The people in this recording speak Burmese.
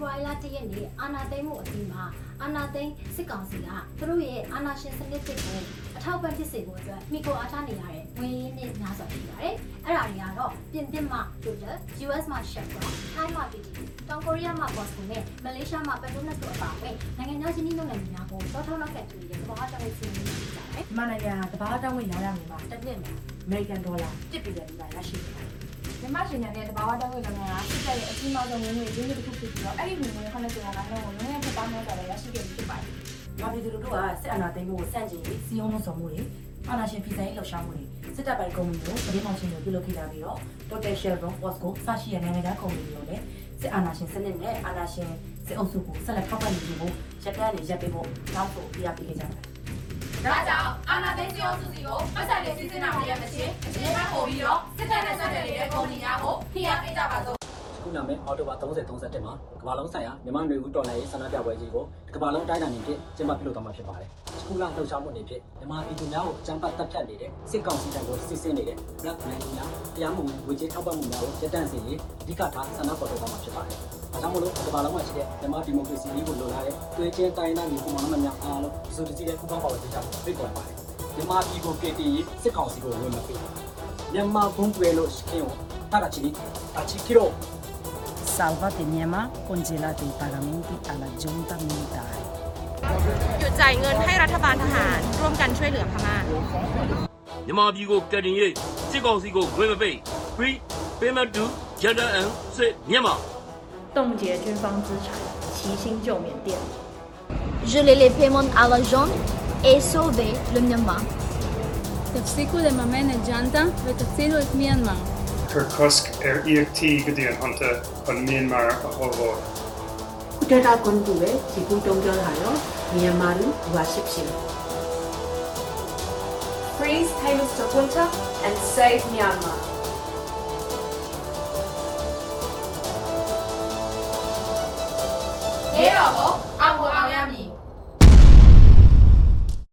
ဖော်ဝါရီလ၁ရက်နေ့အာနာသိမ်းမှုအပြီးမှာအာနာသိမ်းစစ်ကောင်စီကသူတို့ရဲ့အာနာရှင်စနစ်တစ်ကိုအထောက်ပံ့ဖြစ်စေဖို့အတွက်မိကိုအားထားနေရတဲ့ဝင်ရင်းနဲ့များစွာရှိပါတယ်။အဲ့ဒါတွေကတော့ပြင်သစ်မှ Total, US မှ Chevron, Thai မှ PTT, တောင်ကိုရီးယားမှ Bosco နဲ့မလေးရှားမှ Petronas တို့အပါအဝင်နိုင်ငံခြားရင်းနှီးမြှုပ်နှံမှုများကိုတောထောက်လောက်ကတူတဲ့သဘောထားတဲ့စီမံကိန်းတွေရှိကြတယ်မြန်မာနိုင်ငံတဘာတောင်းဝင်လာရမှာတစ်နှစ်မှာအမေရိကန်ဒေါ်လာ1ဘီလီယံဒီမှာရရှိနေတာမြန်မာ ရှင်ညာနဲ့တဘာဝတောင်းဝင်လုပ်ငန်းကစစ်တပ်ရဲ့အကြီးမားဆုံးဝင်ငွေရင်းမြစ်တစ်ခုဖြစ်ပြီးတော့အဲ့ဒီဝင်ငွေခနဲ့ဆိုတာကတော့ငွေနဲ့ပတ်ပေါင်းများစွာရရှိခဲ့ပြီးဖြစ်ပါတယ်။မြန်မာပြည်သူလူထုကစစ်အာဏာသိမ်းမှုကိုစန့်ကျင်ပြီးစီယုံလုံးဆောင်မှုတွေအာဏာရှင်ပြည်ဆိုင်လှုပ်ရှားမှုတွေစစ်တပ်ပိုင်ကုမ္ပဏီကိုပြည်ထောင်ရှင်တွေပြုလုပ်ခဲ့ကြပြီးတော့ Total Chevron, Bosco စရှိတဲ့နိုင်ငံခြားကုမ္ပဏီတွေလည်းစစ်အာဏာရှင်စနစ်နဲ့အာဏာရှင်စစ်အုပ်စုကိုဆက်လက်ထောက်ပံ့နေဖို့ရက်တန်းနေရက်ပေးဖို့တောင်းဆိုပြရပေးခဲ့ကြပါတယ်ဒါကြောင့်အာနာသိန်းစီအောင်စုစီကိုပတ်သက်တဲ့စီစဉ်နာ ခုနာမည်အော်တိုဘာ30 31မှာကမ္ဘာလုံးဆိုင်ရာမြန်မာနွေဦးတော်လှန်ရေးဆန္ဒပြပွဲကြီးကိုကမ္ဘာလုံးတိုင်းနိုင်ငံဖြင့်ကျင်းပပြုလုပ်သွားမှာဖြစ်ပါတယ်။စကူလာလှုပ်ရှားမှုတွေဖြင့်မြန်မာပြည်သူများကိုအကြမ်းဖက်တပ်ဖြတ်နေတဲ့စစ်ကောင်စီတပ်ကိုစစ်ဆင်နေတဲ့ Black Man များတရားမဝင်ဝေချေထောက်ပံ့မှုများကိုရပ်တန့်စေရေးအဓိကထားဆန္ဒဖော်ထုတ်သွားမှာဖြစ်ပါတယ်။ဒါကြောင့်မို့လို့ကမ္ဘာလုံးမှာရှိတဲ့မြန်မာဒီမိုကရေစီရေးကိုလိုလားတဲ့သွေးချင်းတိုင်းသားမျိုးပုံမှန်များအားလုံးစုစည်းတဲ့ပူးပေါင်းပါဝင်ကြဖို့ဖိတ်ခေါ်ပါတယ်။မြန်မာပြည်ကိုကယ်တင်ရေးစစ်ကောင်စီကိုဝင်မပေး။မြန်မာဘုံတွေလို့ရှိခင်ကိုတာချီတာချီကီရို Salvate Myanmar, congelate i pagamenti alla giunta militare. หยุดจ่ายเงินให้รัฐบาลทหาร ร่วมกันช่วยเหลือพม่า မြန်မာပြည်ကိုကယ်တင်ရေးစစ်ကောင်စီကိုဝင်မပိတ် free payment to gender and စစ်မြန်မာ 冻结军方资产，齐心救缅甸。 Geler les paiements à la zone et sauver le Myanmar. תפסיקו לממן את ג'נטה ותצילו את מיינמר. Kirkusk er EFT Gideon Hunter on Myanmar a Hovo. ဒေတာကွန်တူပဲဒီကူတုံးပြောတာရောမြန်မာလူဝါရှိဖြစ် Freeze payments to Junta and save Myanmar ရေတော်ကို